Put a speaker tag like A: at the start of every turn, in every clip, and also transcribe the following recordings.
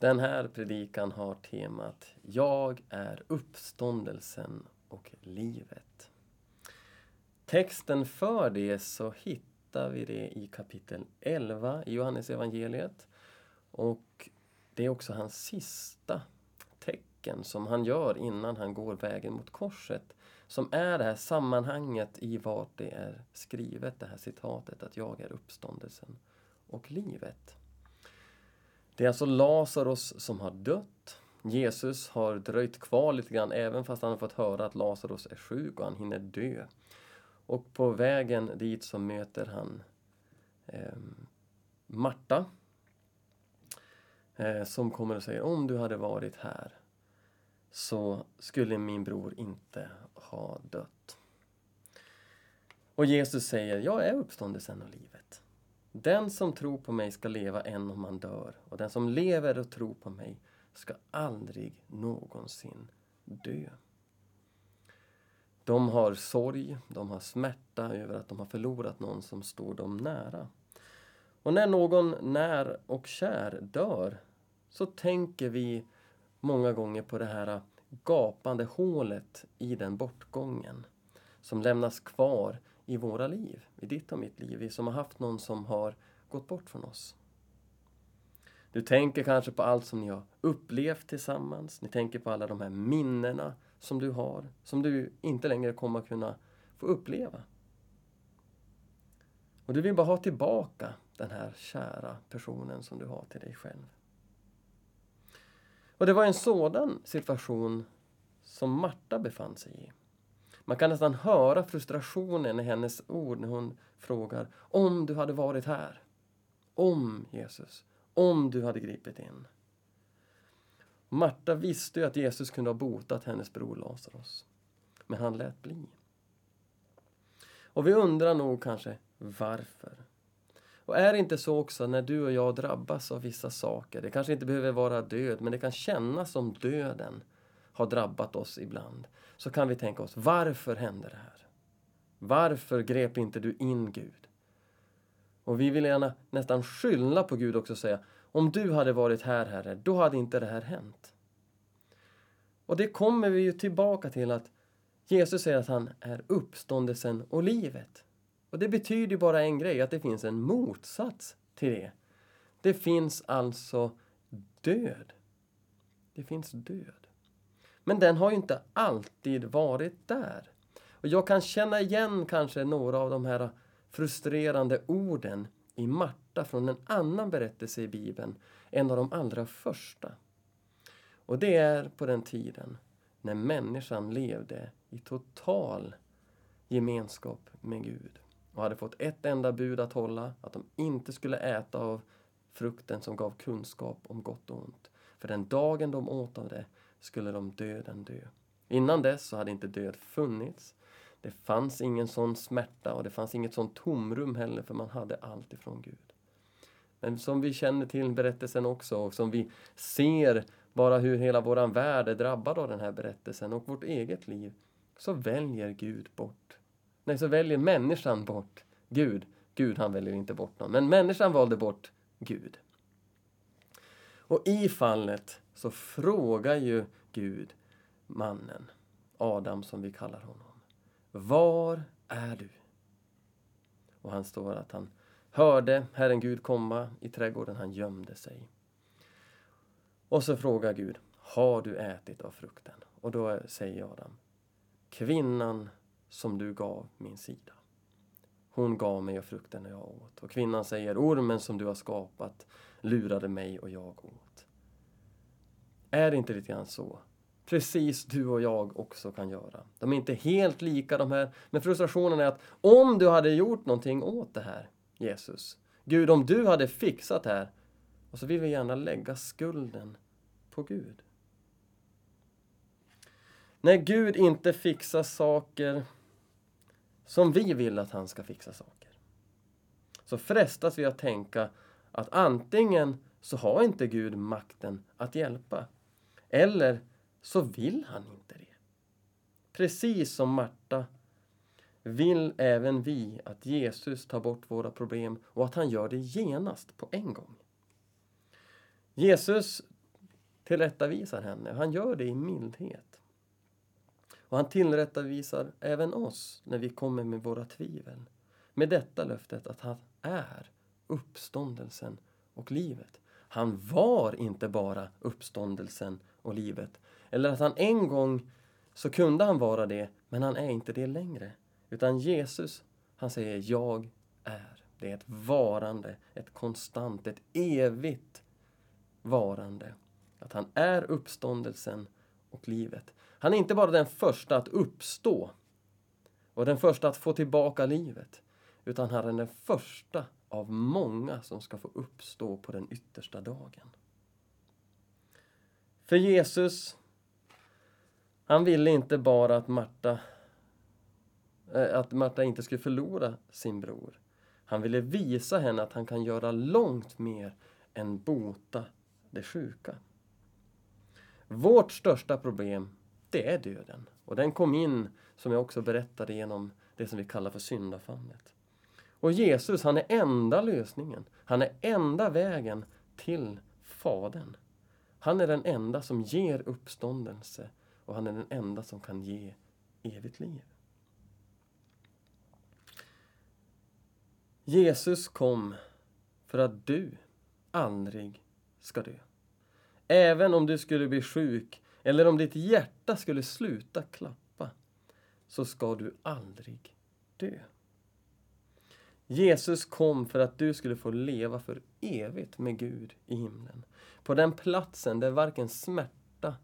A: Den här predikan har temat Jag är uppståndelsen och livet. Texten för det så hittar vi det i kapitel 11 i Johannes evangeliet. Och det är också hans sista tecken som han gör innan han går vägen mot korset. Som är det här sammanhanget i vart det är skrivet, det här citatet att jag är uppståndelsen och livet. Det är alltså Lazarus som har dött. Jesus har dröjt kvar lite grann även fast han har fått höra att Lazarus är sjuk och han hinner dö. Och på vägen dit så möter han eh, Marta eh, som kommer och säger om du hade varit här så skulle min bror inte ha dött. Och Jesus säger, jag är uppståndelsen och livet. Den som tror på mig ska leva än om han dör och den som lever och tror på mig ska aldrig någonsin dö. De har sorg, de har smärta över att de har förlorat någon som står dem nära. Och när någon när och kär dör så tänker vi många gånger på det här gapande hålet i den bortgången som lämnas kvar i våra liv, i ditt och mitt liv, vi som har haft någon som har gått bort från oss. Du tänker kanske på allt som ni har upplevt tillsammans. Ni tänker på alla de här minnena som du har, som du inte längre kommer att kunna få uppleva. Och du vill bara ha tillbaka den här kära personen som du har till dig själv. Och det var en sådan situation som Marta befann sig i. Man kan nästan höra frustrationen i hennes ord när hon frågar om du hade varit här. Om Jesus. Om du hade gripit in. Marta visste ju att Jesus kunde ha botat hennes bror Lazarus. Men han lät bli. Och vi undrar nog kanske varför. Och är det inte så också när du och jag drabbas av vissa saker, det kanske inte behöver vara död, men det kan kännas som döden har drabbat oss ibland. Så kan vi tänka oss, varför hände det här? Varför grep inte du in Gud? Och vi vill gärna nästan skylla på Gud också och säga, om du hade varit här, Herre, då hade inte det här hänt. Och det kommer vi ju tillbaka till att Jesus säger att han är uppståndelsen och livet. Och det betyder bara en grej, att det finns en motsats till det. Det finns alltså död. Det finns död. Men den har ju inte alltid varit där. Och jag kan känna igen kanske några av de här frustrerande orden i Marta från en annan berättelse i Bibeln, en av de allra första. Och det är på den tiden när människan levde i total gemenskap med Gud och hade fått ett enda bud att hålla, att de inte skulle äta av frukten som gav kunskap om gott och ont. För den dagen de åt av det skulle de döden dö. Innan dess så hade inte död funnits. Det fanns ingen sån smärta och det fanns inget sånt tomrum heller för man hade allt ifrån Gud. Men som vi känner till berättelsen också och som vi ser bara hur hela våran värld är drabbad av den här berättelsen och vårt eget liv så väljer Gud bort. Nej, så väljer människan bort Gud. Gud han väljer inte bort någon, men människan valde bort Gud. Och i fallet så frågar ju Gud mannen, Adam som vi kallar honom. Var är du? Och han står att han hörde Herren Gud komma i trädgården, han gömde sig. Och så frågar Gud, har du ätit av frukten? Och då säger Adam, kvinnan som du gav min sida. Hon gav mig av frukten och jag åt. Och kvinnan säger, ormen som du har skapat lurade mig och jag åt. Är det inte lite grann så? Precis du och jag också kan göra. De är inte helt lika de här, men frustrationen är att om du hade gjort någonting åt det här, Jesus. Gud, om du hade fixat det här. Och så vill vi gärna lägga skulden på Gud. När Gud inte fixar saker som vi vill att han ska fixa saker. Så frestas vi att tänka att antingen så har inte Gud makten att hjälpa. Eller så vill han inte det. Precis som Marta vill även vi att Jesus tar bort våra problem och att han gör det genast på en gång. Jesus tillrättavisar henne. Han gör det i mildhet. Och han tillrättavisar även oss när vi kommer med våra tvivel. Med detta löftet att han är uppståndelsen och livet. Han var inte bara uppståndelsen och livet. Eller att han en gång så kunde han vara det, men han är inte det längre. Utan Jesus, han säger jag är. Det är ett varande, ett konstant, ett evigt varande. Att han är uppståndelsen och livet. Han är inte bara den första att uppstå och den första att få tillbaka livet. Utan han är den första av många som ska få uppstå på den yttersta dagen. För Jesus, han ville inte bara att Marta, eh, att Marta inte skulle förlora sin bror. Han ville visa henne att han kan göra långt mer än bota det sjuka. Vårt största problem, det är döden. Och den kom in, som jag också berättade, genom det som vi kallar för syndafallet. Och Jesus, han är enda lösningen. Han är enda vägen till Fadern. Han är den enda som ger uppståndelse och han är den enda som kan ge evigt liv. Jesus kom för att du aldrig ska dö. Även om du skulle bli sjuk eller om ditt hjärta skulle sluta klappa så ska du aldrig dö. Jesus kom för att du skulle få leva för evigt med Gud i himlen. På den platsen där varken smärta,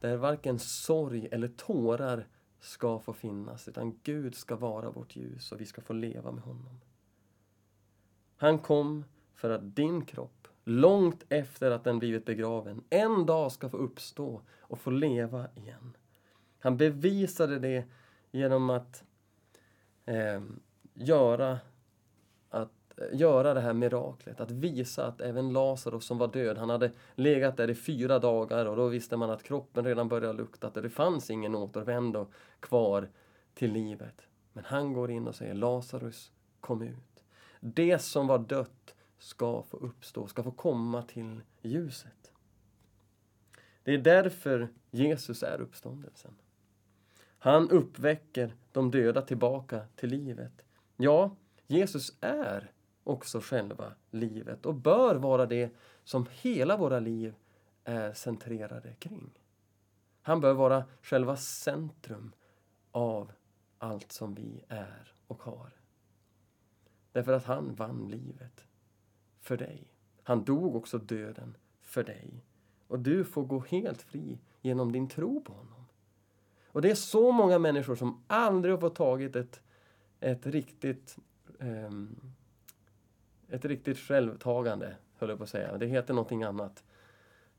A: där varken sorg eller tårar ska få finnas, utan Gud ska vara vårt ljus och vi ska få leva med honom. Han kom för att din kropp, långt efter att den blivit begraven, en dag ska få uppstå och få leva igen. Han bevisade det genom att eh, göra göra det här miraklet, att visa att även Lazarus som var död, han hade legat där i fyra dagar och då visste man att kroppen redan började lukta, att det fanns ingen återvändo kvar till livet. Men han går in och säger Lazarus, kom ut. Det som var dött ska få uppstå, ska få komma till ljuset. Det är därför Jesus är uppståndelsen. Han uppväcker de döda tillbaka till livet. Ja, Jesus är också själva livet och bör vara det som hela våra liv är centrerade kring. Han bör vara själva centrum av allt som vi är och har. Därför att han vann livet för dig. Han dog också döden för dig. Och du får gå helt fri genom din tro på honom. Och det är så många människor som aldrig har fått tagit ett, ett riktigt um, ett riktigt självtagande, höll jag på att säga. Det heter någonting annat.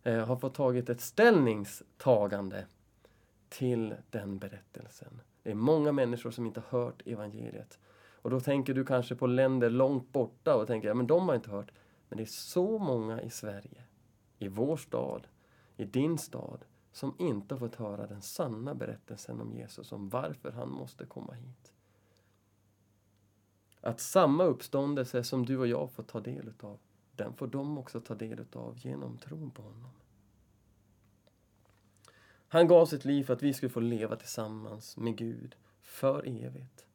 A: Jag har fått tagit ett ställningstagande till den berättelsen. Det är många människor som inte har hört evangeliet. Och då tänker du kanske på länder långt borta och tänker, ja men de har inte hört. Men det är så många i Sverige, i vår stad, i din stad, som inte har fått höra den sanna berättelsen om Jesus, om varför han måste komma hit. Att samma uppståndelse som du och jag får ta del utav, den får de också ta del utav genom tron på honom. Han gav sitt liv för att vi skulle få leva tillsammans med Gud för evigt.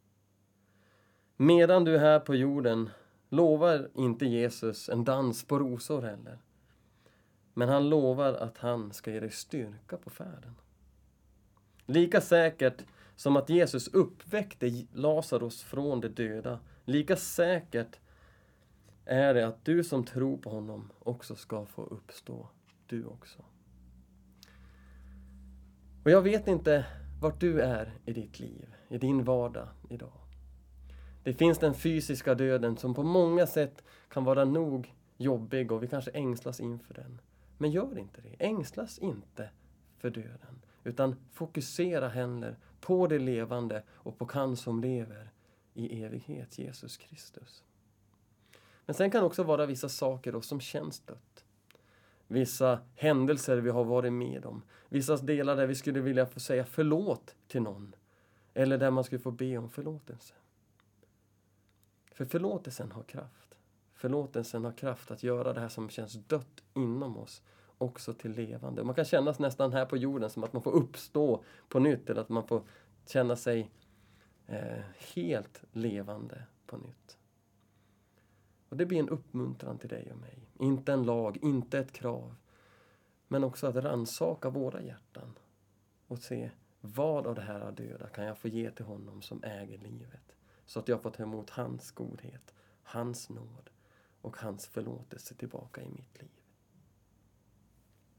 A: Medan du är här på jorden lovar inte Jesus en dans på rosor heller. Men han lovar att han ska ge dig styrka på färden. Lika säkert som att Jesus uppväckte Lazarus från de döda Lika säkert är det att du som tror på honom också ska få uppstå, du också. Och jag vet inte vart du är i ditt liv, i din vardag idag. Det finns den fysiska döden som på många sätt kan vara nog jobbig och vi kanske ängslas inför den. Men gör inte det. Ängslas inte för döden. Utan fokusera heller på det levande och på han som lever i evighet, Jesus Kristus. Men sen kan det också vara vissa saker då som känns dött. Vissa händelser vi har varit med om. Vissa delar där vi skulle vilja få säga förlåt till någon. Eller där man skulle få be om förlåtelse. För förlåtelsen har kraft. Förlåtelsen har kraft att göra det här som känns dött inom oss också till levande. Man kan kännas nästan här på jorden som att man får uppstå på nytt eller att man får känna sig eh, helt levande på nytt. Och Det blir en uppmuntran till dig och mig. Inte en lag, inte ett krav. Men också att ransaka våra hjärtan och se vad av det här döda kan jag få ge till honom som äger livet? Så att jag får ta emot hans godhet, hans nåd och hans förlåtelse tillbaka i mitt liv.